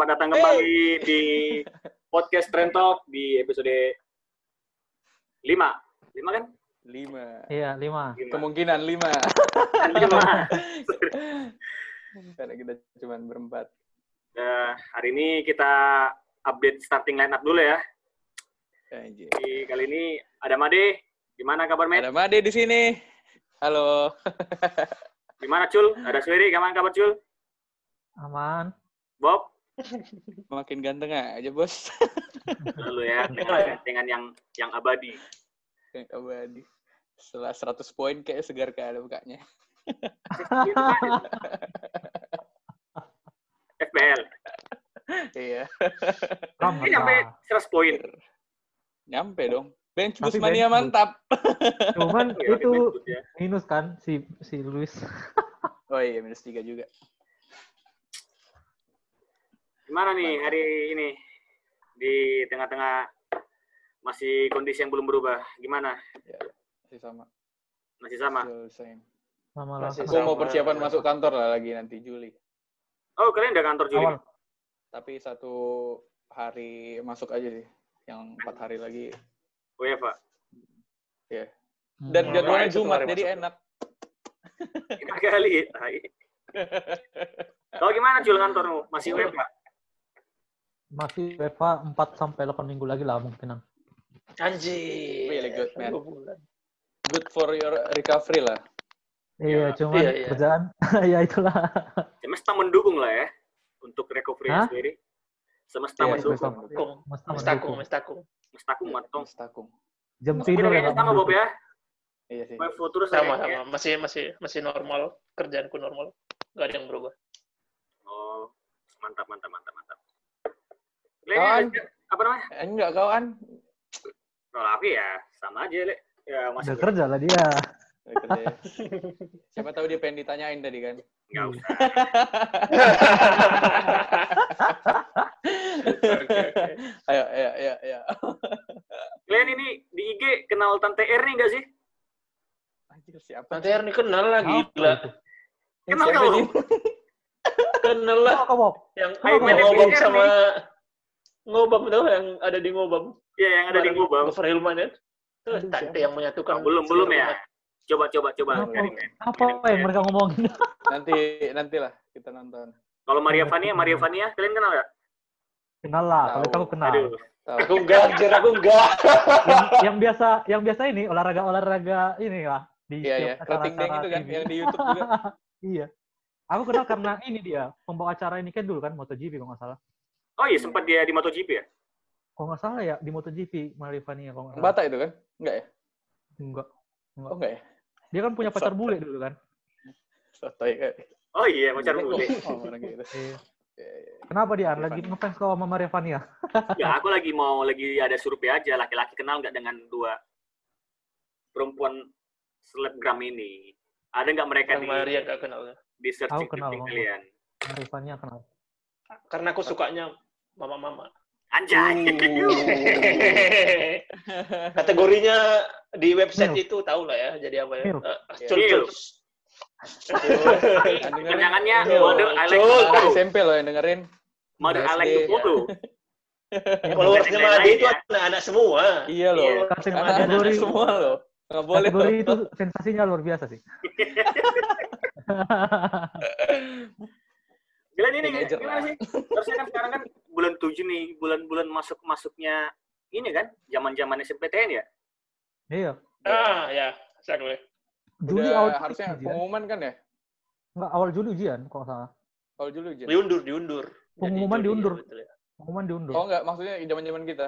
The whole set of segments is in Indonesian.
Selamat datang kembali di podcast Trend Talk di episode 5. 5 kan? Lima. Iya, lima. 5. Kemungkinan lima. 5. Karena kita cuma berempat. Nah, hari ini kita update starting line up dulu ya. Anjir. Di kali ini ada Made. Gimana kabar, Med? Ada Made di sini. Halo. Gimana, Cul? Ada Suiri, gimana kabar, Cul? Aman. Bob? Makin ganteng aja, Bos. Lalu ya, dengan, dengan yang yang abadi. Kayak abadi. Setelah 100 poin kayak segar kayak ada mukanya. FPL. Iya. Ini sampai 100 poin. Nyampe dong. Bench Tapi boost mania bench boost. mantap. Cuman Iya, itu ya. minus kan si si Luis. Oh iya, minus 3 juga. Gimana nih hari ini? Di tengah-tengah masih kondisi yang belum berubah. Gimana? Masih sama. Masih sama? The same. Sama lah. Masih Aku mau sama. persiapan masuk kantor lah lagi nanti Juli. Oh, kalian udah kantor Juli? Awal. Tapi satu hari masuk aja sih. Yang empat hari lagi. Oh iya, Pak. Hmm. Dan Hmm. jadwalnya Jumat, jadi masuk. enak. Enak kali. Tai. Kau gimana Jul kantormu? Masih web, Pak? Masih WFA 4 sampai 8 minggu lagi lah mungkinan. Anjir. Really good, man. Dua bulan. Good for your recovery lah. Iya, cuman Iya, iya. kerjaan ya itulah. Semesta mendukung lah ya untuk recovery Hah? sendiri. Semesta Iya, mendukung. Mesti Mestakung, mestakung. Mestakung matong. Mas Takung. Jam Kita tidur kayaknya ya. sama Bob ya. Iya sih. Terus Sama, sama. Masih, masih, masih normal. Kerjaanku normal. Gak ada yang berubah. Oh, mantap, mantap, mantap, mantap. Kawan. Kalian apa namanya? Eh, enggak kawan. Kalau aku ya sama aja, Le. Ya, masih Udah kerja lah dia. Kerja ya. Siapa tahu dia pengen ditanyain tadi kan. Nggak usah. Ayo, ayo, ayo, ayo. Kalian ini di IG kenal Tante Erni nggak sih? Anjir, siapa? Nanti Erni kenal lah, Apa gila. Kenal kau? Kenal lah. Oh, Bob. Yang ngobam Erni. sama... Ngobam tuh, yang ada di ngobam. Iya, yang ada di Gubang. Gofar Hilman ya. Tante siapa? yang menyatukan. Oh, belum, belum ya. Coba, coba, coba. Apa? Ya. Apa yang mereka ngomongin? Nanti, nantilah kita nonton. Kalau Maria Vania, Maria Vania, kalian kenal nggak? Kenal lah, kalau itu aku kenal. Aduh. Aku enggak, anjir, aku enggak. yang, yang biasa yang biasa ini olahraga olahraga ini lah di Iya, iya. Deng acara-acara itu kan, yang di YouTube juga. iya. Aku kenal karena ini dia pembawa acara ini kan dulu kan MotoGP kalau nggak salah. Oh iya, sempat dia di MotoGP ya? Kalau nggak salah ya di MotoGP Marivania kalau nggak salah. Bata itu kan? Enggak ya? Enggak. Oh, enggak ya? Dia kan punya pacar bule dulu kan. Sotoy kan. Oh iya, pacar bule. Oh, orang gitu. Iya. Iya, iya. Kenapa dia? Lagi ngefans kau sama Marivania? Ya, aku lagi mau lagi ada survei aja laki-laki kenal nggak dengan dua perempuan selebgram ini. Ada nggak mereka Yang di, Maria enggak kenal. di searching Aku kenal, kalian? Marivania kenal. Karena aku sukanya mama-mama. Anjay. Kategorinya di website itu tahu lah ya, jadi apa ya? Milf. Eh, cul, Cul. to Anak follow. SMP loh yang dengerin. To ya. follow. Followersnya Lain-lain Made itu ya. anak-anak semua. Iya loh. Iya. Kategori- semua loh. Nggak boleh Kategori itu sensasinya luar biasa sih. Gila ini gimana sih? Harusnya kan sekarang kan bulan 7 nih, bulan-bulan masuk-masuknya ini kan, zaman-zaman SMPTN ya? iya. Ah, ya, exactly. Juli Udah awal harusnya ujian. pengumuman kan ya? Enggak, awal Juli ujian kalau salah. Kalau dulu aja. Diundur, diundur. Jadi Pengumuman Juli, diundur. ya, betul ya. Pengumuman diundur. Oh enggak, maksudnya zaman-zaman kita.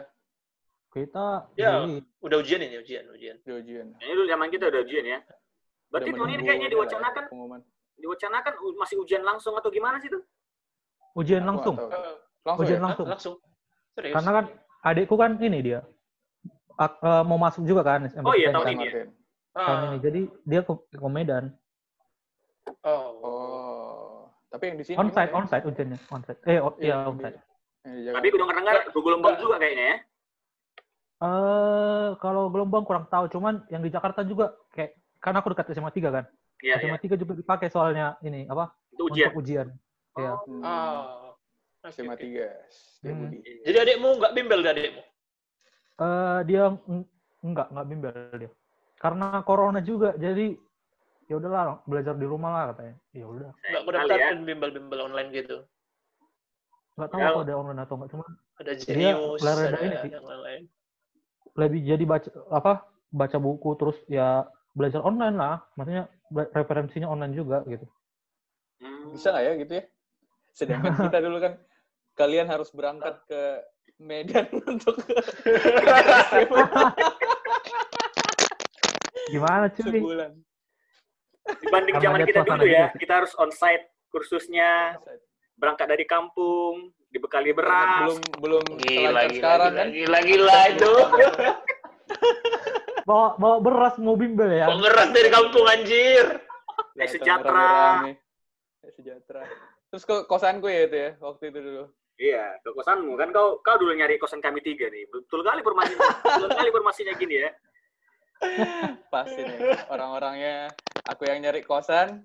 Kita Ya. Juli. Udah ujian ini, ujian, ujian. Di ujian. Ini dulu zaman kita udah ujian ya. Berarti Udah tahun ini kayaknya ya, diwacanakan, pengumuman. diwacanakan masih ujian langsung atau gimana sih tuh? Ujian Aku langsung. Langsung Ujian ya? langsung. langsung. Serius. Karena kan adikku kan ini dia ak- eh, mau masuk juga kan Oh iya, tahun kan, ini ya? Tahun Ah, ini. Jadi dia ke, ke Medan. Oh. Oh. Tapi yang di sini Onsite, ya? onsite ujiannya, onsite. Eh, o- Iya, iya di- onsite. Eh, Jakarta. Tapi gue dengar-dengar Gelombang juga kayaknya ya. Eh, kalau gelombang kurang tahu, cuman yang di Jakarta juga kayak kan aku dekat SMA 3 kan. Iya, iya. SMA 3 juga dipakai soalnya ini apa? Itu ujian. Untuk ujian. Iya. Hmm, Ah. SMA oke. 3. Setia Hmm. Budi. Jadi adikmu nggak bimbel gak adikmu? Eh, dia enggak enggak bimbel dia. Karena corona juga, jadi ya udahlah belajar di rumah lah katanya. Ya udah. Nggak sekali ya. bimbel-bimbel online gitu. Nggak tahu Ya. apa ada online atau enggak, cuma Ada Dia Genius, lari ada ini sih. yang lain. lebih jadi baca apa baca buku terus ya belajar online lah. Maksudnya referensinya online juga gitu. Hmm. Bisa nggak ya gitu ya? Sedangkan kita dulu kan kalian harus berangkat ke Medan untuk Gimana cuy? sebulan. Dibanding zaman kita dulu ya, kita harus onsite kursusnya, berangkat dari kampung, dibekali beras. Belum belum Gila, gila, sekarang gila, kan. gila, gila itu. Bawa bawa beras mau bimbel ya. Kok ngeras dari kampung anjir. Eh, Datang sejahtera. Eh, sejahtera. Terus ke kosanku ya itu ya waktu itu dulu. Iya, ke kosanmu kan kau kau dulu nyari kosan kami tiga nih. Betul kali informasinya. betul kali informasinya gini ya. Pasti nih orang-orangnya aku yang nyari kosan,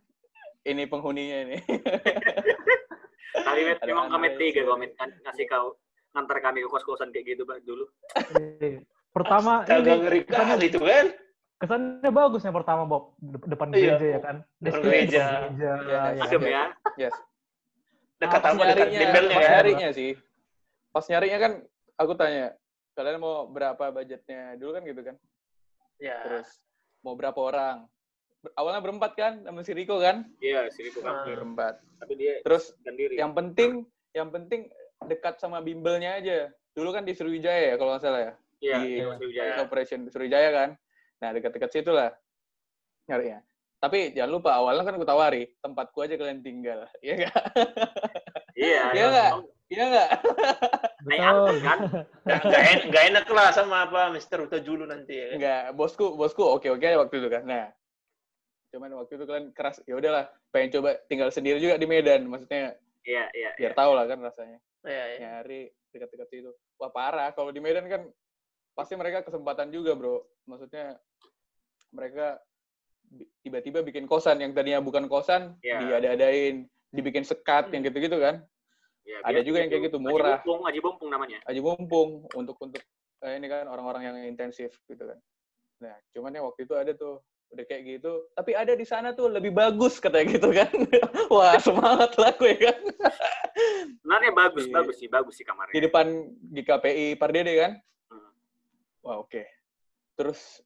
ini penghuninya ini. Kali Met, Ada memang kami tiga kau kan ngasih kau ngantar kami ke kos-kosan kayak gitu Pak dulu. Eh, Pertama Agak ini ngeri kesannya, kali itu kan. kesannya bagus yang pertama Bob De- depan Iya. gereja ya kan. Depan gereja. gereja, Iya, ya. Ya. Yes. Dekat sama dekat nyarinya, bimbelnya pas kan. nyarinya sih. Pas nyarinya kan aku tanya, kalian mau berapa budgetnya? Dulu kan gitu kan. Ya. Terus mau berapa orang? Awalnya berempat kan, sama si Riko kan? Iya, sini tuh Ah. kami. Berempat. Tapi dia Terus sendiri. yang penting, yang penting dekat sama bimbelnya aja. Dulu kan di Sriwijaya ya kalau nggak salah ya. Iya, di- di Sriwijaya. Operation Sriwijaya kan. Nah dekat-dekat situ lah nyarinya. Tapi jangan lupa awalnya kan aku tawari tempatku aja kalian tinggal, Iya nggak? Iya. Iya nggak? Iya nggak? Naik Betul. angkot kan? Nggak nggak en- nggak enak lah sama apa Mister Utajulu nanti ya. kan? Enggak, bosku, bosku oke oke aja waktu itu kan. Nah, cuman waktu itu kalian keras, ya udahlah, pengen coba tinggal sendiri juga di Medan, maksudnya Iya, iya. biar tahu lah kan rasanya. Iya, iya. Nyari dekat-dekat situ. Wah parah, kalau di Medan kan pasti mereka kesempatan juga bro. Maksudnya mereka tiba-tiba bikin kosan yang tadinya bukan kosan, Iya. diada-adain, dibikin sekat yang gitu-gitu kan. Iya, Ada juga yang kayak gitu, Aji murah. Bumpung, Aji Bumpung namanya. aja mumpung untuk untuk eh, ini kan orang-orang yang intensif gitu kan. Nah, cuman ya waktu itu ada tuh udah kayak gitu, tapi ada di sana tuh lebih bagus katanya gitu kan. Wah, semangat lah gue kan. Sebenarnya bagus, Di- bagus sih, bagus sih Di kamarnya. depan GKPI Pardede kan. Hmm. Wah, oke. Terus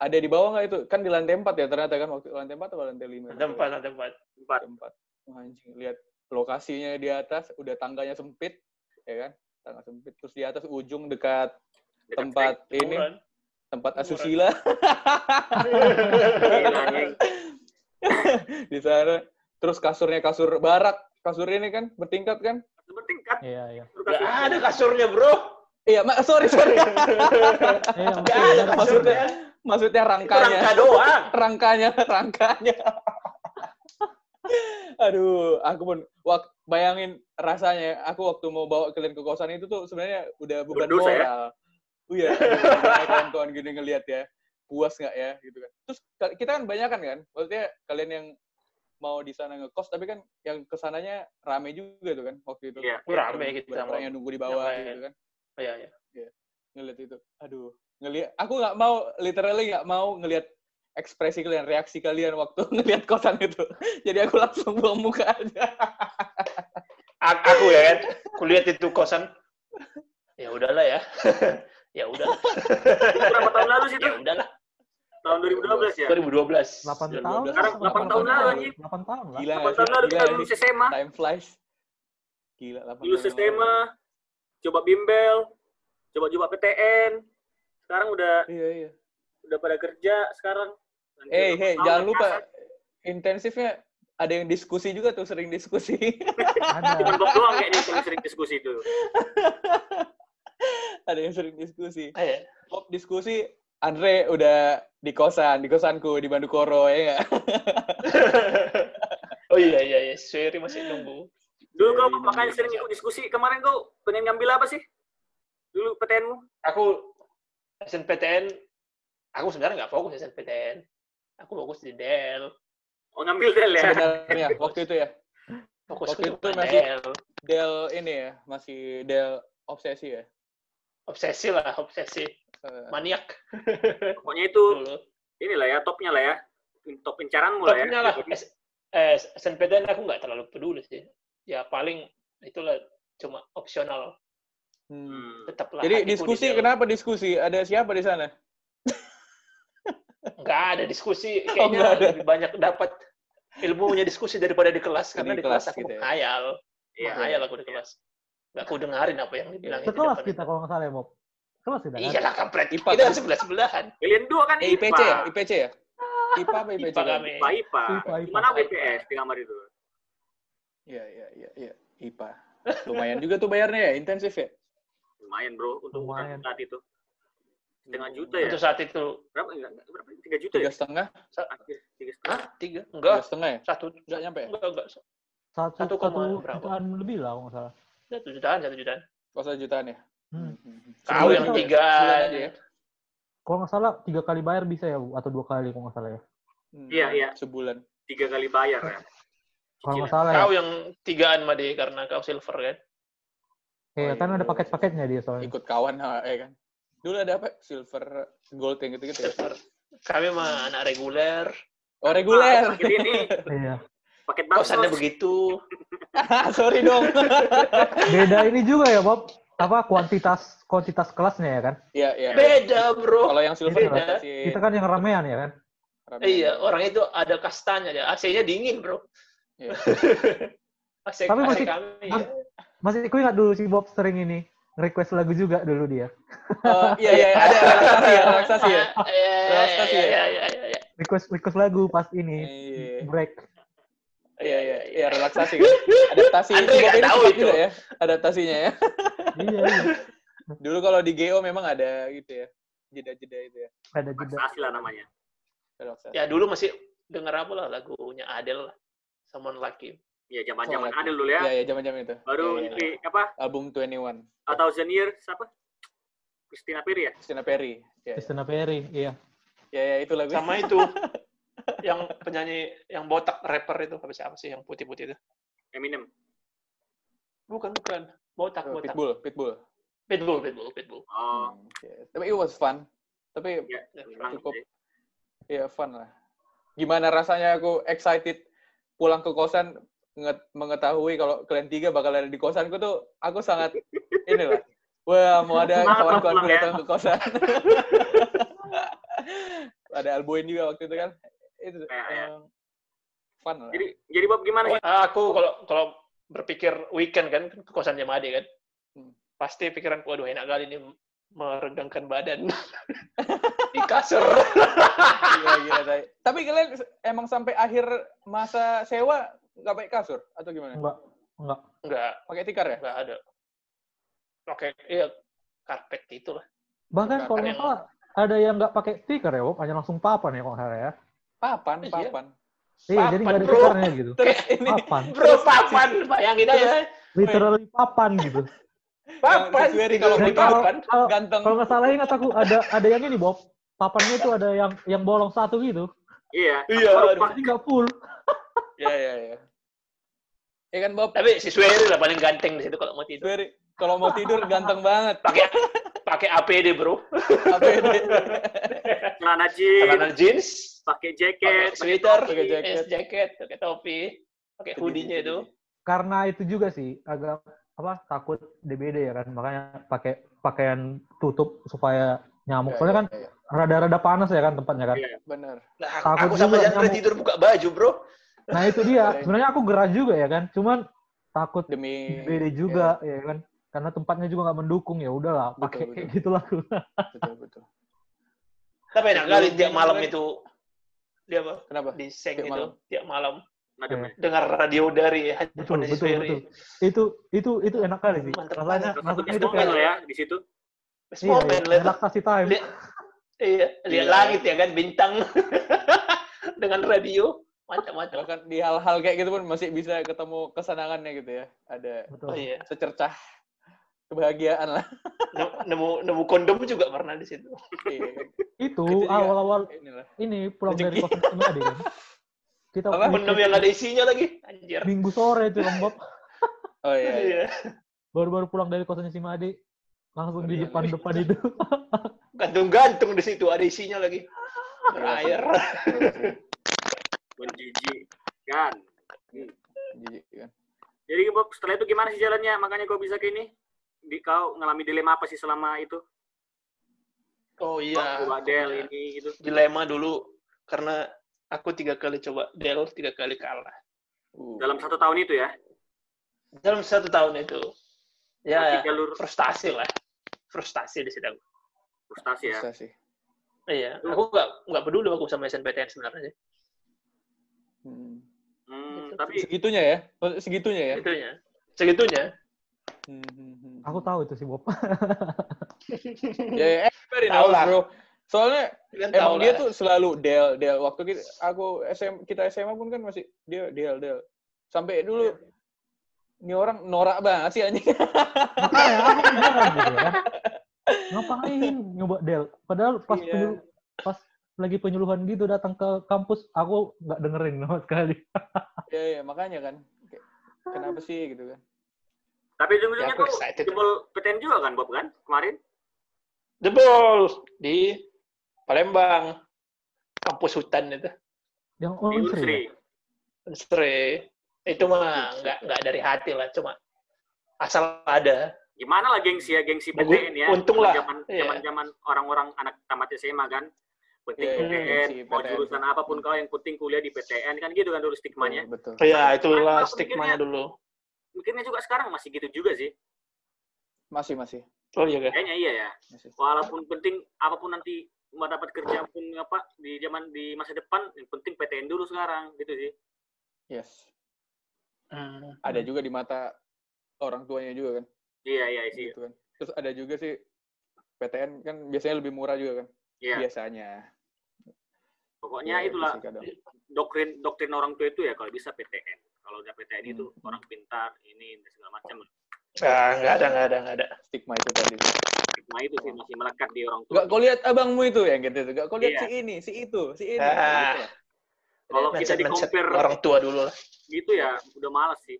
ada di bawah nggak itu? Kan di lantai 4 ya ternyata kan waktu lantai 4 atau lantai 5? Ada empat, ada empat. Empat. Lantai 4. Wah, anjing, lihat lokasinya di atas udah tangganya sempit ya kan? Tangga sempit terus di atas ujung dekat Dekat tempat ini Murah. tempat Murah. asusila di sana. Terus kasurnya kasur barak, kasur ini kan bertingkat kan? Bertingkat. Iya, iya. Nggak ada kasurnya bro. Iya, mak sorry sorry. Iya, ada ada maksudnya maksudnya Itu rangkanya, rangka doang. rangkanya, rangkanya. Aduh, aku pun wak, bayangin rasanya. Aku waktu mau bawa kalian ke kosan itu tuh sebenarnya udah beban Berdosa ya? moral. Oh iya, kawan-kawan gini ngelihat ya, puas nggak ya gitu kan. Terus kita kan banyak kan kan, maksudnya kalian yang mau di sana ngekos, tapi kan yang ke sananya rame juga tuh kan waktu itu. Iya. Rame mau. orang yang nunggu di bawah gitu kan. Iya, iya. ngeliat itu aduh ngelihat aku nggak mau literally nggak mau ngelihat ekspresi kalian reaksi kalian waktu ngelihat kosan itu jadi aku langsung buang muka aja A- Aku ya kan, kulihat itu kosan. Ya udahlah ya. ya. Itu berapa tahun lalu sih itu? Ya udahlah. Tahun 2012 ya? 2012. 8 tahun. 2012. Sekarang 8 tahun lalu, anjing. 8 tahun lah. gila 8 nggak tahun lalu gila kita lulus? SMA. time flies gila 8 Lulus tahun SMA, coba bimbel, coba-coba PTN. Sekarang udah iya iya udah pada kerja sekarang. Eh hey tahun jangan lupa kasar. intensifnya ada yang diskusi juga tuh sering diskusi Ada. Bob doang kayaknya yang sering diskusi itu. ada yang sering diskusi Ah, ya. Bob diskusi Andre udah di kosan di kosanku di Bandukoro ya nggak oh iya, iya, iya. Seri masih nunggu. Dulu kau makanya sering ikut diskusi. Kemarin kau pengen ngambil apa sih? Dulu PTN-mu? Aku SNPTN, aku sebenarnya nggak fokus SNPTN. Aku fokus di Dell. Oh ngambil Del ya? sebenarnya waktu itu ya Fokusku Waktu itu masih- Del. Del ini ya, masih Del obsesi ya. Obsesi lah, obsesi. Eh, Maniak Pokoknya itu dulu. inilah ya topnya lah ya. Top incaranmu lah ya. Topnya lah. S- eh, SNPTN aku nggak terlalu peduli sih. Ya paling itulah cuma opsional. Hmm. Hmm. Tetaplah. Jadi diskusi, kenapa diskusi? Ada siapa di sana? Nggak ada diskusi. Oh, Kayaknya nggak ada. lebih banyak dapat ilmunya diskusi daripada di kelas. Karena Di di, kelas, kelas aku gitu ya. menghayal. Iya. Menghayal aku di kelas. Nggak aku dengerin apa yang dibilang. Sekelas depan kita kalau nggak salah ya, Bob. Kelas kita kan? Iya lah kampret. IPA Kita kan? kan sebelah-sebelahan. Kalian dua kan Eh, IPA. IPC ya? IPC ya? IPA apa IPC? IPA kan? kami. IPA, IPA. IPA, IPA. Gimana BPS di kamar itu? Iya, iya, iya, iya. IPA. Lumayan juga tuh bayarnya ya, intensif ya? Lumayan bro untuk Lumayan. saat itu. Setengah juta ya? Untuk saat itu. Berapa? Enggak, enggak, berapa? Tiga juta Tiga ya? setengah? Hampir tiga setengah. Hah? Tiga? Tiga Enggak. setengah ya? Satu. Nggak nyampe ya? Enggak, enggak. Satu, Satu satu, koma berapa? jutaan lebih lah kalau nggak salah. Satu jutaan, satu jutaan. Oh, satu jutaan ya? Hmm. Kau Sebulan yang juga ya? tiga. Ya? Kalau nggak salah tiga kali bayar bisa ya, Bu? atau dua kali kalau nggak salah ya. Hmm. Iya, iya. Sebulan. Tiga kali bayar ya. Kalau nggak salah ya. Kau yang tigaan Made karena kau silver kan? Iya, Oh, kan iya. ada paket-paketnya dia soalnya. Ikut kawan, ya kan? Dulu ada apa? Silver, gold yang gitu-gitu ya? Silver. Kami mah anak reguler. Oh, reguler. Ini, Iya. paket bakso. Kosannya begitu. Sorry dong. Beda ini juga ya, Bob. Apa kuantitas kuantitas kelasnya ya kan? Iya, iya. Beda bro. Kalau yang silver Beda. kasih Kita kan yang ramean ya kan? ramen. Iya, orang itu ada kastanya ya. AC-nya dingin bro. Iya. AC, Tapi AC masih- kami. ya. Masih aku ingat dulu si Bob sering ini request lagu juga dulu dia. Oh, iya, iya. Ada relaksasi ya, relaksasi ya. Iya, Relaksasi iya, ya? iya, iya, iya, iya. Request request lagu pas ini Iya. break. Iya, iya, iya, relaksasi kan. Adaptasi Andre Bob nggak ini tahu itu. juga ya, adaptasinya ya. iya, iya. Dulu kalau di GO memang ada gitu ya, jeda-jeda itu ya. Ada jeda. Relaksasi lah namanya. Relaksasi. Ya dulu masih denger apa lah lagunya Adele lah. Someone Like You. Ya zaman-zaman ada dulu ya. Iya, iya, zaman-zaman itu. Baru Iya, iya. ini apa? Album 21, A Thousand Years apa? Christina Perry ya? Christina Perry. Iya, iya. Christina Perry, iya. Iya, iya, itu lagu. Sama itu. yang penyanyi yang botak rapper itu apa siapa sih yang putih-putih itu? Eminem. Bukan, bukan. Botak, Oh, botak. Pitbull, Pitbull. Pitbull, Pitbull, Pitbull. Oh, Hmm, iya. Tapi it was fun. Tapi ya. Ya, cukup. ya fun lah. Gimana rasanya aku excited pulang ke kosan mengetahui kalau kalian tiga bakal ada di kosanku tuh aku sangat inilah. Wah, mau ada pulang ya. datang ke kosan. ada Alboin juga waktu itu kan. Itu Ya, ya. emang fun lah. Jadi jadi Bob gimana sih? Aku kalau kalau berpikir weekend kan ke kosannya Made kan. Hmm. Pasti pikiran waduh enak kali ini meregangkan badan di kasur. Gila, gila, tai. Tapi kalian emang sampai akhir masa sewa nggak pakai kasur atau gimana? Enggak, enggak. Enggak, Pakai tikar ya? enggak ada. Oke, iya karpet itu lah. Bahkan kalau nggak Yang- salah ada yang nggak pakai stiker ya, Bob, hanya langsung papan ya kalau nggak salah ya. Papan, Iya. papan. Iya, jadi nggak ada bro. stikernya gitu. Terus ini Papan, Bro, papan, bayangin aja. literally papan gitu. Papan, tinggal kalau papan. kalau, ganteng. kalau nggak salah ingat aku ada ada yang ini Bob, papannya itu ada yang yang bolong satu gitu. Iya. Iya, Baru aduh. pas- Jadi nggak full. Ya, ya, ya. Ya kan Bob, Tapi si Sueri lah paling ganteng di situ kalau mau tidur. Kalau mau tidur ganteng banget. Pakai pakai APD, Bro. Ini? celana jeans, Celana jeans, pakai jaket, sweater, pakai jaket. pakai jaket, pakai topi, pakai hoodie-nya itu. Karena itu juga sih agak apa takut DBD ya kan, makanya pakai pakaian tutup supaya nyamuk. Soalnya kan Ya, ya, ya. rada-rada panas ya kan tempatnya kan. Iya. Bener. Nah, Takut aku sama nyamuk. tidur buka baju, Bro. Nah itu dia. Sebenarnya aku gerah juga ya kan, cuman takut Demi DBD juga ya kan. Karena tempatnya juga nggak mendukung ya udahlah pakai kayak gitulah. Ya, betul, betul. Tapi enak kali tiap malam itu dia apa? Kenapa? Di seng Tiap itu malam. tiap malam Iya. men. dengar radio dari betul, betul, betul. Itu itu itu enak kali sih. Mantap Rasanya masuknya itu kayak ya di situ. Best iya, moment, iya, lihat relaksasi time. lihat iya, lihat Iya. langit ya kan, bintang dengan radio. Mantap, mantap. Bahkan di hal-hal kayak gitu pun masih bisa ketemu kesenangannya gitu ya. Ada Betul. Oh iya. secercah kebahagiaan lah. Nemu, nemu kondom juga pernah di situ. Iya. Itu awal-awal ini pulang Rezeki. dari kosan Semadi kan. kita Apa? Menu yang ada isinya lagi. Anjir. minggu sore itu Bob. Oh iya. iya. Iya. Baru-baru pulang dari kosannya si Made. Langsung di Iya, depan-depan itu. Gantung-gantung di situ ada isinya lagi. Air. Menjijikan. Jijik kan. Jadi Bob, setelah itu gimana sih jalannya? Makanya kau bisa ke ini? Di, kau ngalami dilema apa sih selama itu? Oh iya. coba Del ini gitu. Dilema dulu karena aku tiga kali coba Dell, tiga kali kalah. Uh, Dalam satu tahun itu ya? Dalam satu tahun itu. Ya, jalur frustasi lah. Frustasi di situ. frustasi ya? sih. Iya, aku nggak nggak peduli aku sama SNPTN sebenarnya. Hmm. Hmm, Gitu. tapi Segitunya ya? Oh, Segitunya ya? Segitunya. Segitunya. Hmm, hmm, hmm. Aku tahu itu si Bob. Ya, ya, everybody Tahu knows, lah. bro. Soalnya Kan emang dia lah. tuh selalu Del, Del. Waktu kita, aku SM, kita SMA pun kan masih dia Del, Del. Sampai dulu ini orang norak banget sih anjing. Makanya aku heran gitu kan. Ngapain nyoba Del? Padahal pas penyuluh- pas lagi penyuluhan gitu datang ke kampus, aku nggak dengerin sama sekali. ya, ya, makanya kan. Kenapa sih gitu kan? tapi ujung-ujungnya Ya, excited. jebol PTN juga kan Bob kan kemarin? Jebol di Palembang. Kampus hutan itu. Yang oh, Di Unsri Unsri. ya? Itu mah nggak nggak dari hati lah, cuma asal ada. Gimana lah gengsi ya, gengsi PTN ya. untung lah. Zaman Iya. zaman zaman orang-orang anak tamat SMA kan. Penting Iya, iya, PTN, gengsi mau PTN. jurusan apa pun kau yang penting kuliah di PTN kan gitu kan dulu stigmanya. Betul. Ya, itulah Aku stigmanya mikirnya- dulu. Mikirnya juga sekarang masih gitu juga sih. Masih, masih. Oh iya, kan? Kayaknya iya ya. masih. Walaupun penting apa pun nanti mau dapat kerja pun apa di zaman di masa depan yang penting PTN dulu sekarang gitu sih. Yes. Hmm. Ada juga di mata orang tuanya juga kan. Iya iya sih. Gitu kan. Terus ada juga sih PTN kan biasanya lebih murah juga kan. Iya. Biasanya. Pokoknya Iya, itulah doktrin doktrin orang tua itu ya kalau bisa PTN. Kalau udah PTN itu Hmm. orang pintar ini dan segala macam. Ah, nggak ada, nggak ada, nggak ada. Stigma itu tadi. Stigma itu sih masih melekat di orang tua. Gak kau lihat abangmu itu yang gitu tuh. Gak kau lihat Iya. si ini, si itu, si ini. Ah. Gitu lah. Kalau kita di orang tua dulu lah. gitu ya udah malas sih.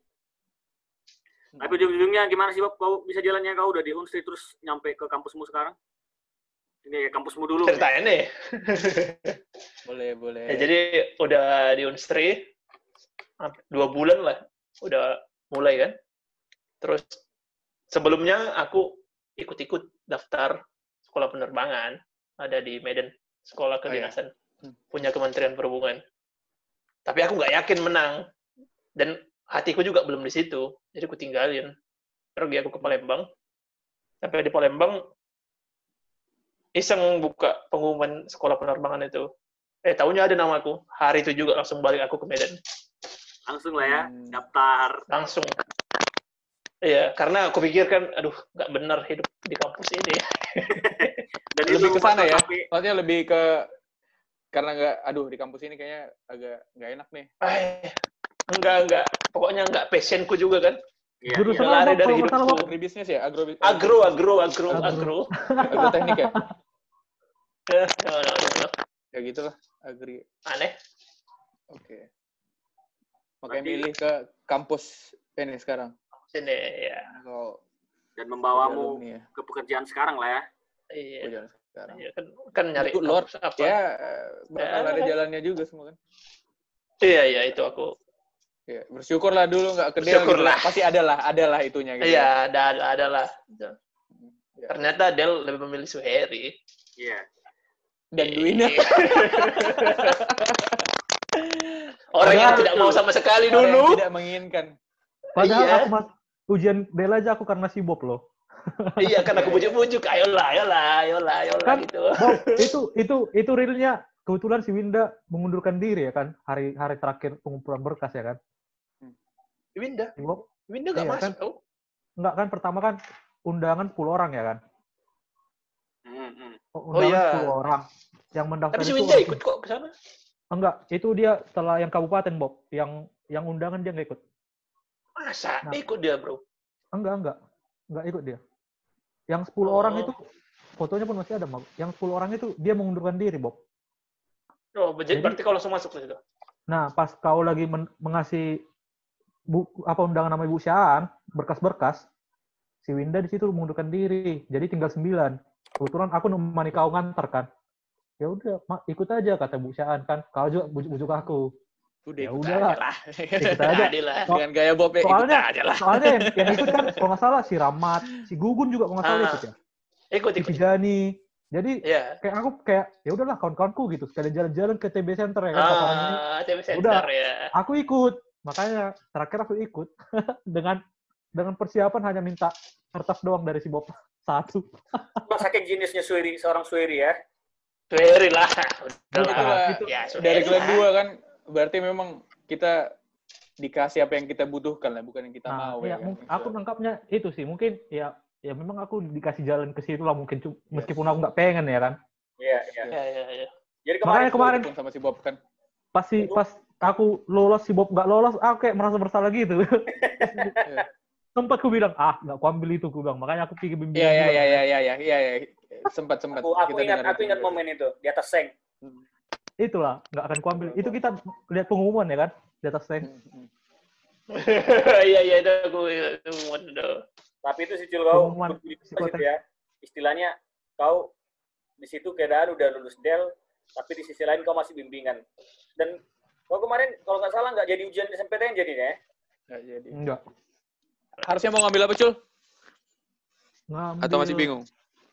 Hmm. Tapi ujung-ujungnya gimana sih Bob? Kau bisa jalannya kau udah di Unsri terus nyampe ke kampusmu sekarang? Ini ya kampusmu dulu. ya. Ceritain deh. Boleh, boleh. Ya, jadi udah di Unstri dua bulan lah, udah mulai kan. Terus sebelumnya aku ikut-ikut daftar sekolah penerbangan ada di Medan, sekolah kedinasan Hmm. punya Kementerian Perhubungan. Tapi aku nggak yakin menang dan hatiku juga belum di situ, jadi aku tinggalin. Pergi aku ke Palembang. Sampai di Palembang iseng buka pengumuman sekolah penerbangan itu. Eh, tahunya ada namaku. Hari itu juga langsung balik aku ke Medan. Langsung lah ya Hmm. daftar. Langsung. Iya, karena aku pikir kan, aduh, nggak benar hidup di kampus ini. Dan Lebih itu ke sana ya? sampai- Maksudnya lebih ke karena nggak, aduh di kampus ini kayaknya agak nggak enak nih. Eh, enggak, enggak. Pokoknya enggak passionku juga kan. Iya, Jurusan iya. lari dari kalau nggak hidupku. salah Bob? Agribisnis ya, agro Agro, agro, agro, Agro. agro. agroteknik ya, Ya, ya gitulah agri. Aneh. Oke. Makanya Berarti- milih ke kampus ini sekarang. Sini, ya. Kalau Dan membawamu ya, ke pekerjaan sekarang lah ya. Iya. jalan sekarang. Iya, kan, kan nyari Good Lord. apa. Ya, bakal Ya. ada jalannya juga semua kan. Iya, iya, itu aku. Ya, bersyukurlah dulu nggak ke Del gitu. Pasti adalah, adalah itunya gitu. Iya, ada, ada, ada lah. Ya. Ternyata Del lebih memilih Suheri. Iya. Dan Duina. Orang yang tidak mau sama sekali Orang yang dulu. tidak menginginkan. Padahal Iya. aku mas ujian Del aja aku karena si Bob loh. iya, karena aku bujuk-bujuk. Ayolah, ayolah, ayolah, ayolah Kan- gitu. Bob, itu itu itu realnya kebetulan si Winda mengundurkan diri ya kan hari hari terakhir pengumpulan berkas ya kan. Winda, Winda nggak Iya, masuk kan? tau. enggak kan pertama kan undangan 10 orang ya kan. Hmm, hmm. Oh, Oh, undangan iya. 10 orang. Yang mendaftar Tapi si itu Winda langsung- ikut kok ke sana. Enggak, itu dia setelah yang kabupaten Bob, yang yang undangan dia nggak ikut. Masa? Nah. Ikut dia, bro. Enggak, enggak. Enggak ikut dia. Yang 10 orang Oh. itu fotonya pun masih ada, Bob. Yang 10 orang itu dia mengundurkan diri, Bob. Oh, jadi Jadi- berarti kalau langsung masuk ke situ. Nah, pas kau lagi men- mengasih bu, apa undangan nama Ibu Syaan, berkas-berkas, si Winda di situ mengundurkan diri. Jadi tinggal sembilan. Kebetulan aku nemani kau ngantar kan. Ya udah, ikut aja kata Bu Syaan kan. Kau juga bujuk-bujuk aku. Udah Ya ikut udah aja lah. Ikut aja. Lah. Dengan gaya Bob ya ikut Soalnya- aja lah. Soalnya yang, yang ikut kan kalau nggak salah si Ramat, si Gugun juga kalau nggak salah Ah. ikut ya. Ikut, Si ikut. Tijani. Jadi Iya. kayak aku kayak ya udahlah kawan-kawanku gitu sekalian jalan-jalan ke TB Center ya kan. Ah, TV Center Udah. ya. Aku ikut. Makanya terakhir aku ikut dengan dengan persiapan hanya minta kertas doang dari si Bob satu. Bang saking jenisnya Suiri, seorang Suiri ya. Very lah. Udah Bukan, lah. itu Ya, sudah Dari kalian dua kan berarti memang kita dikasih apa yang kita butuhkan lah, bukan yang kita Nah, mau ya, ya. kan? aku nangkapnya itu sih. Mungkin ya ya memang aku dikasih jalan ke situ lah mungkin Yes. meskipun aku nggak pengen ya kan. Iya, iya. Ya, ya, ya. Jadi kemarin Makanya kemarin sama si Bob kan. pas si pas aku lolos si Bob nggak lolos, aku kayak merasa bersalah gitu. Sempat aku bilang, ah nggak aku ambil itu, aku bilang. Makanya aku pikir bimbingan. Iya iya iya iya iya iya iya iya. Sempat sempat. aku, aku Kita ingat aku ingat momen itu di atas seng. Itulah, nggak akan kuambil. Itu kita lihat pengumuman ya kan di atas. Hmm, hmm. Iya, iya, itu aku waduh. Tapi itu sih Cil kau Pengumuman ya. Istilahnya kau di situ keadaan udah lulus del, tapi di sisi lain kau masih bimbingan. Dan kau kemarin kalau nggak salah nggak jadi ujian SMPTN jadinya ya? Nggak jadi. Enggak. Harusnya mau ngambil apa, Cul? Ngambil Atau masih bingung?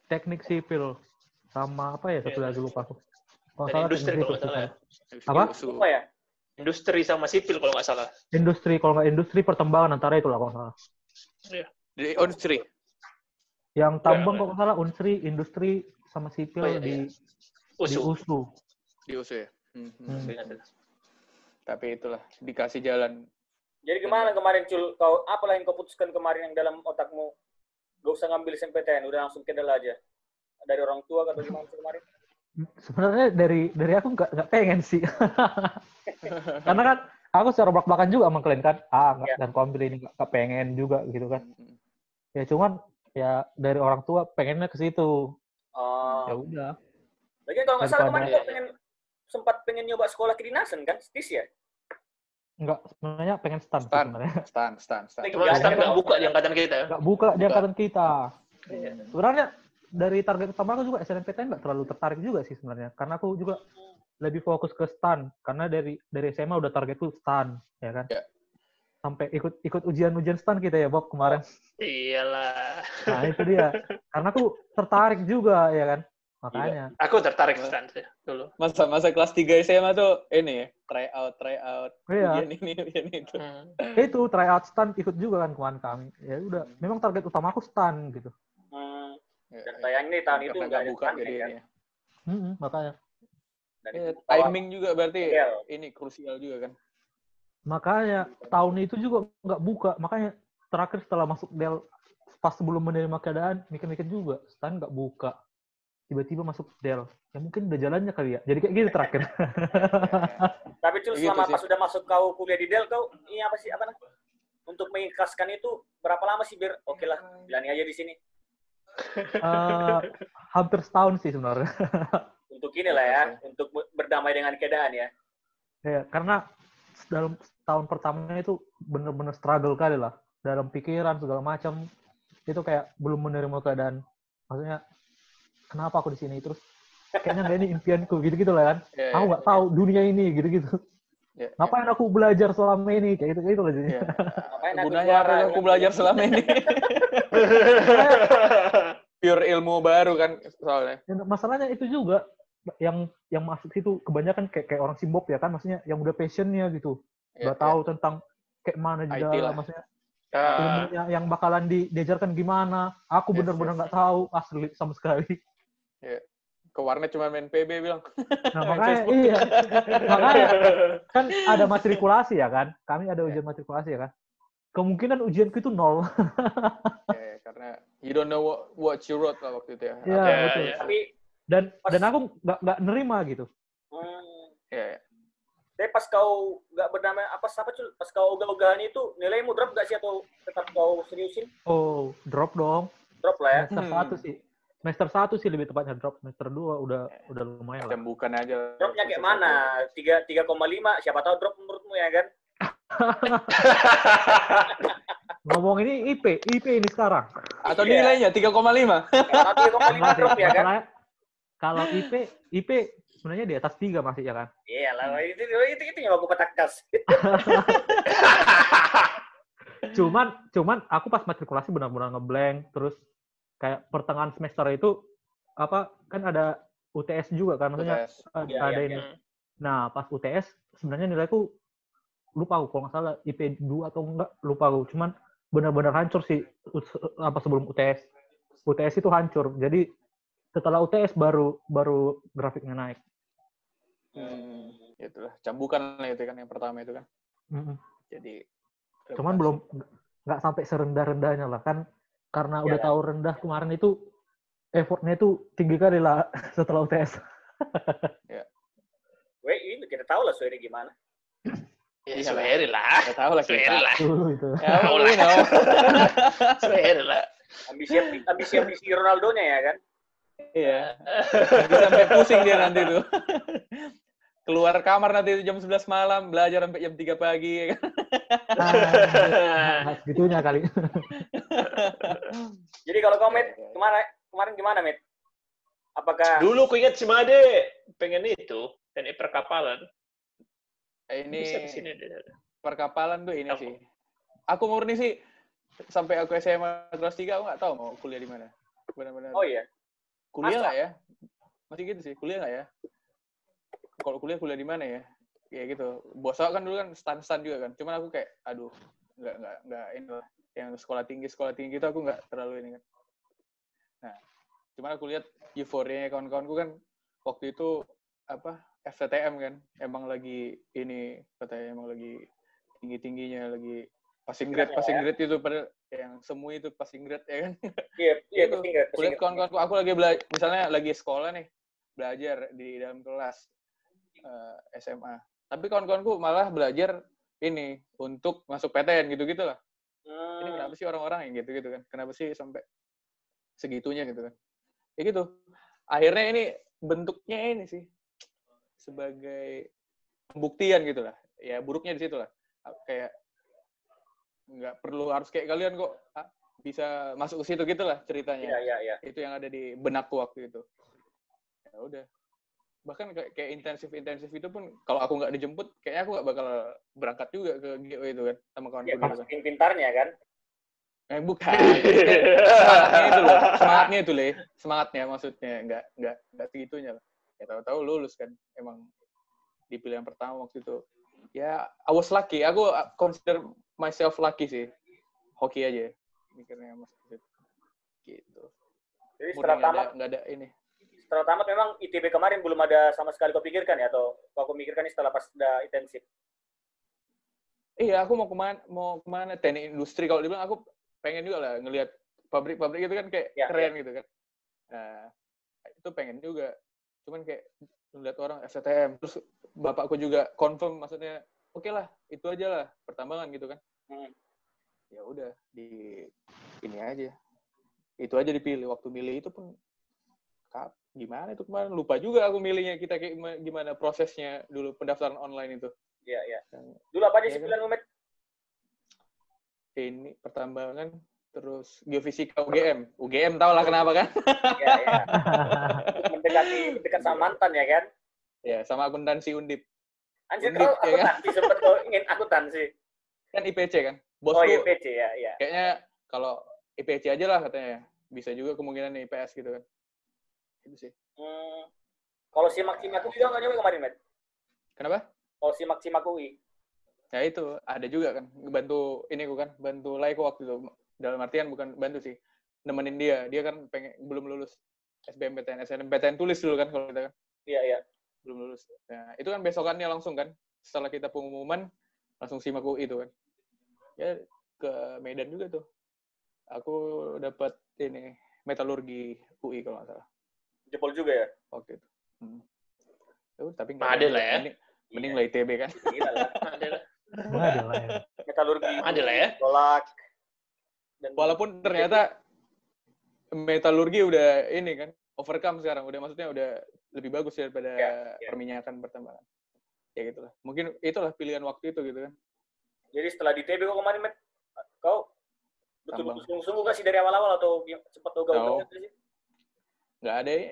Teknik sipil sama apa ya satu Iya. lagi lupa aku. Kalau salah industri kalau nggak salah ya. Apa? Apa ya? Industri sama sipil kalau nggak salah. Industri kalau nggak industri pertambangan antara itu lah kalau nggak salah. Di Unsri. Yang tambang Iya. kalau nggak salah unsri, industri sama sipil Oh, iya, di iya. di Usu. USU. Di USU ya. Hmm, hmm. Tapi itulah dikasih jalan. Jadi gimana kemarin Cul? Kau apalah yang kau putuskan kemarin yang dalam otakmu? Gak usah ngambil SMPTN, udah langsung ke Del aja. Dari orang tua atau gimana kemarin? Sebenarnya dari dari aku nggak nggak pengen sih. Karena kan aku secara belak belakan juga sama kalian kan, ah nggak Iya. dan aku ambil ini nggak pengen juga gitu kan. Ya cuman ya dari orang tua pengennya ke situ. Oh. Ya udah. Lagian kalau nggak salah kemarin kau pengen sempat pengen nyoba sekolah kedinasan kan? Stis ya? Nggak sebenarnya pengen Stan. sebenarnya. Stan, stan, stan. Lagi Cuma Iya, sekarang iya. nggak buka di angkatan kita. ya. Nggak buka di angkatan kita. Iya. Sebenarnya dari target utama aku juga SNMPTN nggak terlalu tertarik juga sih sebenarnya. Karena aku juga lebih fokus ke stan. Karena dari dari SMA udah targetku stan, ya kan? Ya. Sampai ikut ikut ujian-ujian stan kita ya Bob kemarin. Iyalah. Nah itu dia. Karena aku tertarik juga ya kan. Makanya. Aku tertarik stand sih dulu. Masa masa kelas 3 SMA tuh ini ya, try out, try out. Iya. Ujian ini, ujian itu. Hmm. Itu tryout stan ikut juga kan kemarin kami. Ya udah. Memang target utama aku stan gitu. Hmm, Ya, dan ya. sayangnya di tahun itu Karena nggak nggak ada buka jadi kan? ini. ya. Mm-mm, makanya. Dan Ya, timing juga berarti Iya. ini krusial juga kan. Makanya tahun itu juga nggak buka. Makanya terakhir setelah masuk Del pas sebelum menerima keadaan mikir-mikir juga stan nggak buka. Tiba-tiba masuk Del. Ya mungkin udah jalannya kali ya. Jadi kayak gitu terakhir. Tapi Cul, Gitu selama sih. pas sudah masuk kau kuliah di Del, kau ini apa sih apa namanya? Untuk mengikhlaskan itu berapa lama sih biar oke lah, jalani aja di sini. Eh, hampir setahun sih sebenarnya. Untuk ini lah ya, untuk berdamai dengan keadaan ya. ya, karena dalam tahun pertamanya itu bener-bener struggle kali lah. Dalam pikiran segala macam itu kayak belum menerima keadaan. Maksudnya kenapa aku di sini terus kayaknya nggak ini impianku gitu-gitu lah kan. Ya, Aku ya, nggak tahu dunia ini gitu-gitu. ya, ya. Ngapain aku belajar selama ini kayak gitu gitu lah jadinya. Ya. Ngapain aku aku kan? belajar selama ini? Pure ilmu baru kan soalnya. Dan masalahnya itu juga yang yang masuk situ kebanyakan kayak kayak orang simbop ya kan maksudnya yang udah passionnya gitu Ya, udah tahu tentang kayak mana juga lah. maksudnya ilmunya yang bakalan di, diajarkan gimana aku Yes, bener-bener yes. nggak tahu asli sama sekali ya. Ke warnet cuma main PB bilang. nah makanya iya makanya kan ada matrikulasi ya kan kami ada ujian matrikulasi ya kan kemungkinan ujianku itu nol ya, ya, karena you don't know what, what you wrote lah waktu itu ya. Iya, betul. ya. Tapi, dan Pas- dan aku nggak nggak nerima gitu hmm, ya, ya. tapi pas kau nggak berdamai apa apa Cul? Pas kau ogah-ogahan itu nilaimu drop nggak sih atau tetap kau seriusin? oh drop dong Drop lah ya. Hmm. satu sih semester satu sih lebih tepatnya drop semester dua udah udah lumayan lah. Bukan aja. Dropnya kayak mana? Tiga tiga koma lima. Siapa tahu drop menurutmu ya kan? Ngomong ini IP, IP ini sekarang. Atau Iya. nilainya 3,5. Kalau tiga koma lima Enggak sih, drop ya kan? Kalau IP, IP sebenarnya di atas tiga masih ya kan. Iya lah, itu itu itu yang aku petakas. Cuman, cuman aku pas matrikulasi benar-benar ngeblank. Terus kayak pertengahan semester itu apa kan ada UTS juga kan, maksudnya UTS. ada, Iya, ada iya, ini. Hmm. Nah, pas UTS sebenarnya nilaiku lupa aku kalau nggak salah IP 2 atau enggak lupa aku. Cuman benar-benar hancur sih apa sebelum UTS. UTS itu hancur. Jadi setelah UTS baru baru grafiknya naik. Hmm, itulah cambukan lah itu kan yang pertama itu kan. Mm-mm. Jadi Cuman belum nggak sampai serendah-rendahnya lah kan karena udah Iya. tahu rendah kemarin itu effortnya itu tinggi kali lah setelah UTS. Weh, ini kita tahu lah Sueri gimana. Ya, Iya lah. Suheri lah. Nggak tahu lah kita. Suheri lah. Itu. Ya, Tahu lah. Suheri lah. Ambisi ambisi ambisi Ronaldo-nya ya kan? Iya. Sampai pusing dia nanti tuh. Keluar kamar nanti jam 11 malam, belajar sampai jam 3 pagi. ya kan? Ah, segitunya kali. Jadi kalau kau Met, ke mana kemarin gimana Met? Apakah Dulu ku ingat si Made pengen itu, teknik perkapalan. Ini Bisa ke sini deh. perkapalan tuh ini sih. Aku murni sih sampai aku SMA kelas 3 aku nggak tahu mau kuliah di mana. Benar-benar. Oh iya. kuliah nggak ya? Masih gitu sih, kuliah nggak ya? Kalau kuliah kuliah di mana ya? Ya gitu. Bos aku kan dulu kan stan-stan juga kan. Cuman aku kayak aduh, nggak nggak nggak ini lah. Yang sekolah tinggi sekolah tinggi itu aku nggak terlalu ini kan. Nah, cuman aku lihat euforia kawan-kawanku kan waktu itu apa FTTM kan emang lagi ini katanya emang lagi tinggi tingginya lagi passing grade ya, passing grade itu pada yang semua itu passing grade ya kan Iya, iya kulihat nggak? kawan-kawanku aku lagi belajar misalnya lagi sekolah nih belajar di dalam kelas eh, SMA tapi kawan-kawanku malah belajar ini untuk masuk PTN gitu-gitu lah. Ini Hmm, kenapa sih orang-orang yang gitu-gitu kan? Kenapa sih sampai segitunya gitu kan? Ya gitu. Akhirnya ini bentuknya ini sih sebagai pembuktian gitu lah. Ya buruknya di situ lah. Kayak nggak perlu harus kayak kalian kok bisa masuk ke situ gitu lah ceritanya. Iya, iya, iya. itu yang ada di benakku waktu itu. Ya udah bahkan kayak, kayak intensif intensif itu pun kalau aku nggak dijemput kayaknya aku nggak bakal berangkat juga ke GO itu kan sama kawan Ya, gitu. kamu kan saking pintarnya kan? eh bukan. Semangatnya itu loh semangatnya itu le. Semangatnya maksudnya nggak nggak nggak segitunya lah. Ya tahu-tahu lulus kan emang di pilihan pertama waktu itu. Ya I was lucky. Aku uh, consider myself lucky sih. Hoki aja mikirnya situ gitu. Jadi setelah tamat, nggak ada ini setelah tamat memang ITB kemarin belum ada sama sekali kau pikirkan ya atau kau pikirkan ini setelah pas sudah intensif? Iya, aku mau ke mana, mau ke mana teknik industri. Kalau dibilang aku pengen juga lah ngelihat pabrik-pabrik itu kan kayak Ya, keren gitu kan. Nah, itu pengen juga. Cuman kayak ngeliat orang STM, terus bapakku juga confirm, maksudnya oke lah, itu aja lah pertambangan gitu kan. Hmm. Ya udah di ini aja. Itu aja dipilih. Waktu milih itu pun kap, gimana itu kemarin lupa juga aku milihnya kita kayak gimana- prosesnya dulu pendaftaran online itu. Iya, iya. Dulu apa aja sih kan? ini pertambangan terus geofisika UGM UGM tau lah kenapa kan Iya, iya. Mendekati mendekat sama mantan ya kan? ya sama akuntansi undip Anjir Undip, kau ya kan? akuntansi sempat kau ingin akuntansi. kan IPC kan Oh bosku iya PC ya, iya. kayaknya kalau IPC aja lah katanya bisa juga kemungkinan IPS gitu kan itu sih Hmm. Kalau simak simak UI juga nggak nyoba kemarin, Met? kenapa Kalau simak simak UI. ya itu ada juga kan bantu ini aku kan bantu Laiko waktu itu dalam artian bukan bantu sih nemenin dia dia kan pengen belum lulus SBMPTN SNMPTN tulis dulu kan kalau kita kan Iya, iya. belum lulus. Nah, itu kan besokannya langsung kan, setelah kita pengumuman, langsung simak UI itu kan. Ya, ke Medan juga tuh. Aku dapat ini, metalurgi UI kalau nggak salah, Jempol juga ya. waktu itu. Hmm. Ya udah, tapi nggak Ada lah ya. Mending, mending lah ITB kan. Ada lah. Ada lah ya. Metalurgi. Ada lah ya. Tolak. Dan Walaupun ternyata metalurgi udah ini kan overcome sekarang udah maksudnya udah lebih bagus daripada Ya, ya. perminyakan pertambangan ya gitulah mungkin itulah pilihan waktu itu gitu kan Jadi setelah di TB kau kemarin, Met, kau betul-betul sungguh-sungguh nggak sih dari awal-awal atau cepat Tahu. ogah-ogah gitu sih? Nggak ada ya,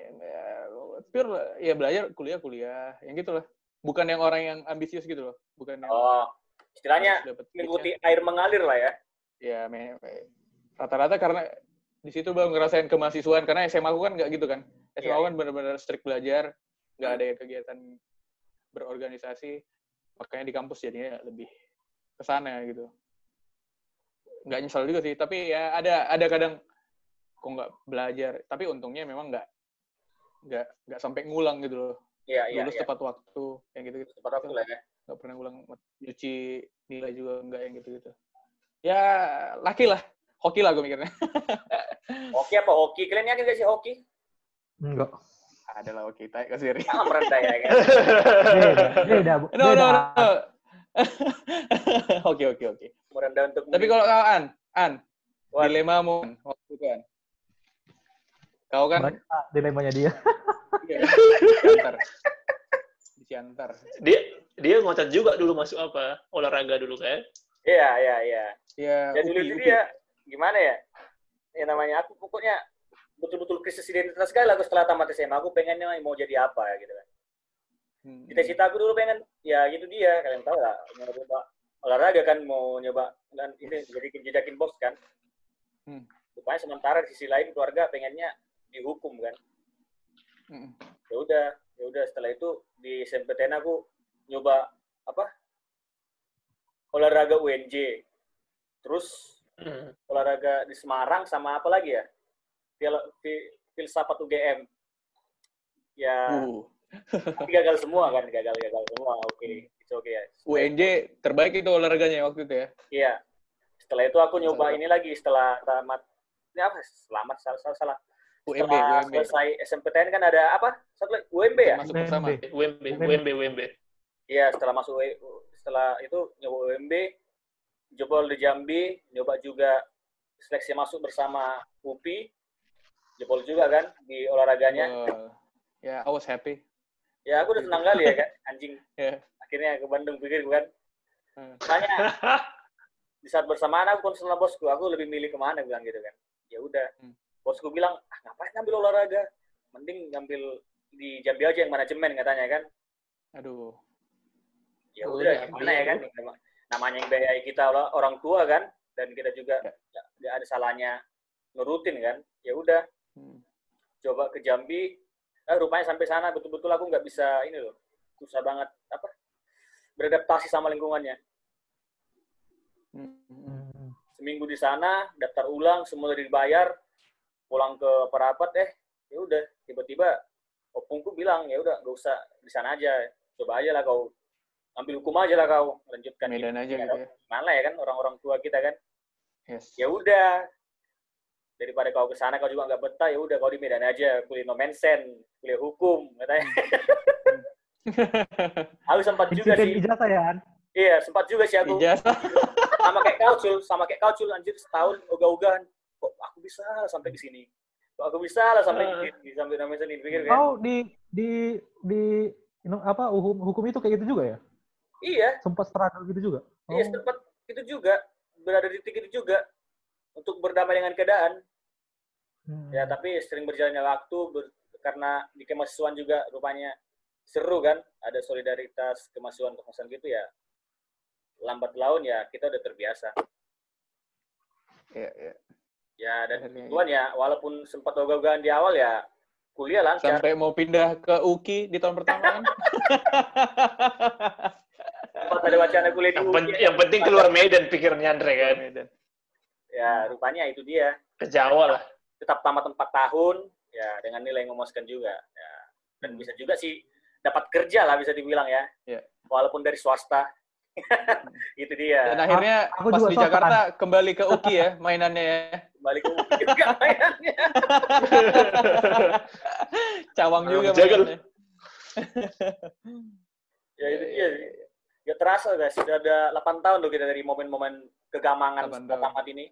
pure ya belajar kuliah kuliah yang gitulah. Bukan yang orang yang ambisius gitu loh. Bukan yang Oh, istilahnya mengikuti air mengalir lah ya. ya rata-rata karena di situ baru ngerasain kemahasiswaan. Karena SMA aku kan nggak gitu kan. SMA Iya, aku kan benar-benar strict belajar. Nggak ada kegiatan berorganisasi. Makanya di kampus jadinya lebih ke sana gitu. Nggak nyesal juga sih. Tapi ya ada ada kadang kok nggak belajar tapi untungnya memang nggak nggak nggak sampai ngulang gitu loh Iya, iya, lulus iya. tepat waktu yang gitu gitu Tepat waktu lah ya. nggak pernah ngulang cuci nilai juga nggak yang gitu gitu ya laki lah hoki lah gue mikirnya Hoki apa hoki? Kalian yakin gak sih hoki? Enggak. ada lah hoki tarik ke sini Sangat merendah ya kan? Beda, beda, Bu. no no no oke oke oke Merendah untuk tapi kalau kau an an What? dilemamu An, waktu kan kau kan Mereka dilemanya dia. iya, di Siantar di Siantar Dia dia ngotot juga dulu masuk apa? Olahraga dulu kan? Iya, iya, iya. ya Dan dulu itu dia gimana ya? Ya namanya aku pokoknya betul-betul krisis identitas sekali aku setelah tamat SMA aku pengennya mau jadi apa ya gitu kan. Hmm. Cita-cita aku dulu pengen ya gitu dia kalian tahu lah mau nyoba olahraga kan mau nyoba dan ini jadi jejakin bos kan. Hmm. Rupanya sementara di sisi lain keluarga pengennya dihukum kan. Hmm. Ya udah, ya udah setelah itu di SMPTN aku nyoba apa? Olahraga UNJ. Terus Hmm. olahraga di Semarang sama apa lagi ya? Fil, Fil- filsafat UGM. Ya, Uh, tapi gagal semua kan, gagal-gagal semua. Oke, itu oke ya. UNJ terbaik itu olahraganya waktu itu ya Iya. Setelah itu aku nyoba Salah. ini lagi setelah tamat ini apa? Selamat salah salah. salah. UMB Setelah UMB selesai SMPTN kan ada apa? Satu lagi UMB ya? masuk UMB. bersama UMB, UMB, UMB. Iya, setelah masuk U- setelah itu nyoba UMB, jebol di Jambi, nyoba juga seleksi masuk bersama UPI, jebol juga kan di olahraganya. Wah, ya I was happy Ya aku udah senang kali ya kan, anjing. Ya. Akhirnya ke Bandung pikir kan. Hmm. Tanya di saat bersamaan aku konsul sama bosku, aku lebih milih ke mana bilang gitu kan. Ya udah. Hmm. Bosku bilang, ah, ngapain ngambil olahraga? Mending ngambil di Jambi aja yang manajemen katanya kan. aduh Ya Oh, udah, gimana ya kan? Namanya yang biayai kita orang- tua kan, dan kita juga Ya. nggak nggak ada salahnya nurutin kan. Ya udah, Hmm. coba ke Jambi. Eh, rupanya sampai sana betul-betul aku nggak bisa ini loh, susah banget apa beradaptasi sama lingkungannya. Hmm. Hmm. Seminggu di sana, daftar ulang, semua dibayar, pulang ke Parapat eh, ya udah tiba-tiba opungku bilang ya udah nggak usah di sana aja, coba aja lah kau ambil hukum aja lah kau lanjutkan Medan aja Ya, gitu ya. Mana ya kan orang-orang tua kita kan. Yes. Ya udah daripada kau ke sana kau juga nggak betah ya udah kau di Medan aja kuliah nomensen kuliah hukum katanya. Aku sempat juga sih. ijazah ya, iya sempat juga sih aku. Ijazah. Sama kayak kau cul sama kayak kau cul anjir setahun ogah-ogahan kok aku bisa lah sampai ke sini kok aku bisa lah sampai Ah. ke sini sampai nomensen ini pikir kan Kau di di di apa hukum hukum itu kayak gitu juga ya? iya Sempat struggle gitu juga? iya Oh. sempat itu juga berada di titik itu juga untuk berdamai dengan keadaan Hmm. Ya, tapi sering berjalannya waktu ber- karena di kemahasiswaan juga rupanya seru kan, ada solidaritas kemahasiswaan kemahasiswaan gitu ya. Lambat laun ya kita udah terbiasa. Iya, iya. Ya dan Akhirnya, tuan ya walaupun sempat ogah-ogahan di awal ya kuliah lancar. sampai mau pindah ke UKI di tahun pertama kan Sempat ada wacana kuliah di Yang, UI. pen- yang penting keluar Medan pikirnya Andre kan. Medan. Ya rupanya itu dia. Ke Jawa lah. Tetap tamat 4 tahun ya dengan nilai yang memuaskan juga. Ya. Dan bisa juga sih dapat kerja lah bisa dibilang ya. Iya. Walaupun dari swasta. itu dia. Dan akhirnya aku pas juga di Jakarta kembali ke UKI ya mainannya ya. Balik ke UI juga mainannya. Cawang Oh, juga jaga lu. mainannya. ya itu dia. Gak terasa guys, sudah ada 8 tahun loh kita dari momen-momen kegamangan 8 setelah tahun. tamat ini.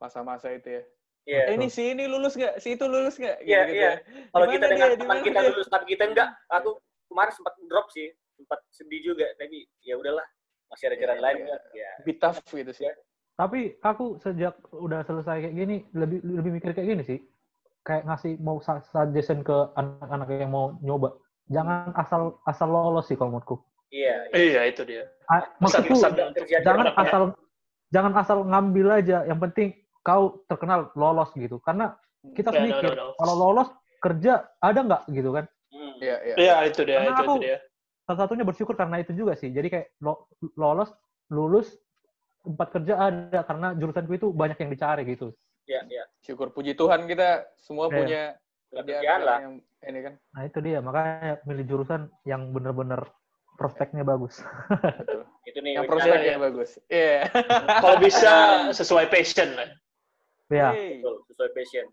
Masa-masa itu ya. Iya. Eh, ini si ini lulus nggak? Si itu lulus nggak? Iya, Gitu-gitu iya. ya. Kalau kita dengar? Di teman kita lulus tapi kita enggak, aku kemarin sempat drop sih, sempat sedih juga. Tapi ya udahlah, masih ada jalan Iya, lain iya. Ya. Be tough gitu sih. Tapi aku sejak udah selesai kayak gini lebih lebih mikir kayak gini sih. Kayak ngasih mau su- suggestion ke anak-anak yang mau nyoba. Jangan asal asal lolos sih kalau menurutku. Iya. iya. Iya, itu dia. Maksudku jangan ya. asal jangan asal ngambil aja. Yang penting kau terkenal lolos gitu. Karena kita Ya, no, mikir no, no. kalau lolos kerja ada nggak gitu kan? Hmm. Iya, iya. Iya, itu dia, Karena itu, aku- itu dia. Salah satunya bersyukur karena itu juga sih. Jadi kayak lo- lolos, lulus, tempat kerja ada karena jurusanku itu banyak yang dicari gitu. Iya, iya. Syukur puji Tuhan kita semua Iya. punya Kerjaan lah. yang ini kan. Nah itu dia makanya milih jurusan yang bener-bener prospeknya bagus. Betul. Itu nih. Yang prospeknya bagus. Iya. Kalau bisa sesuai passion lah. ya. Hey. Betul, sesuai passion.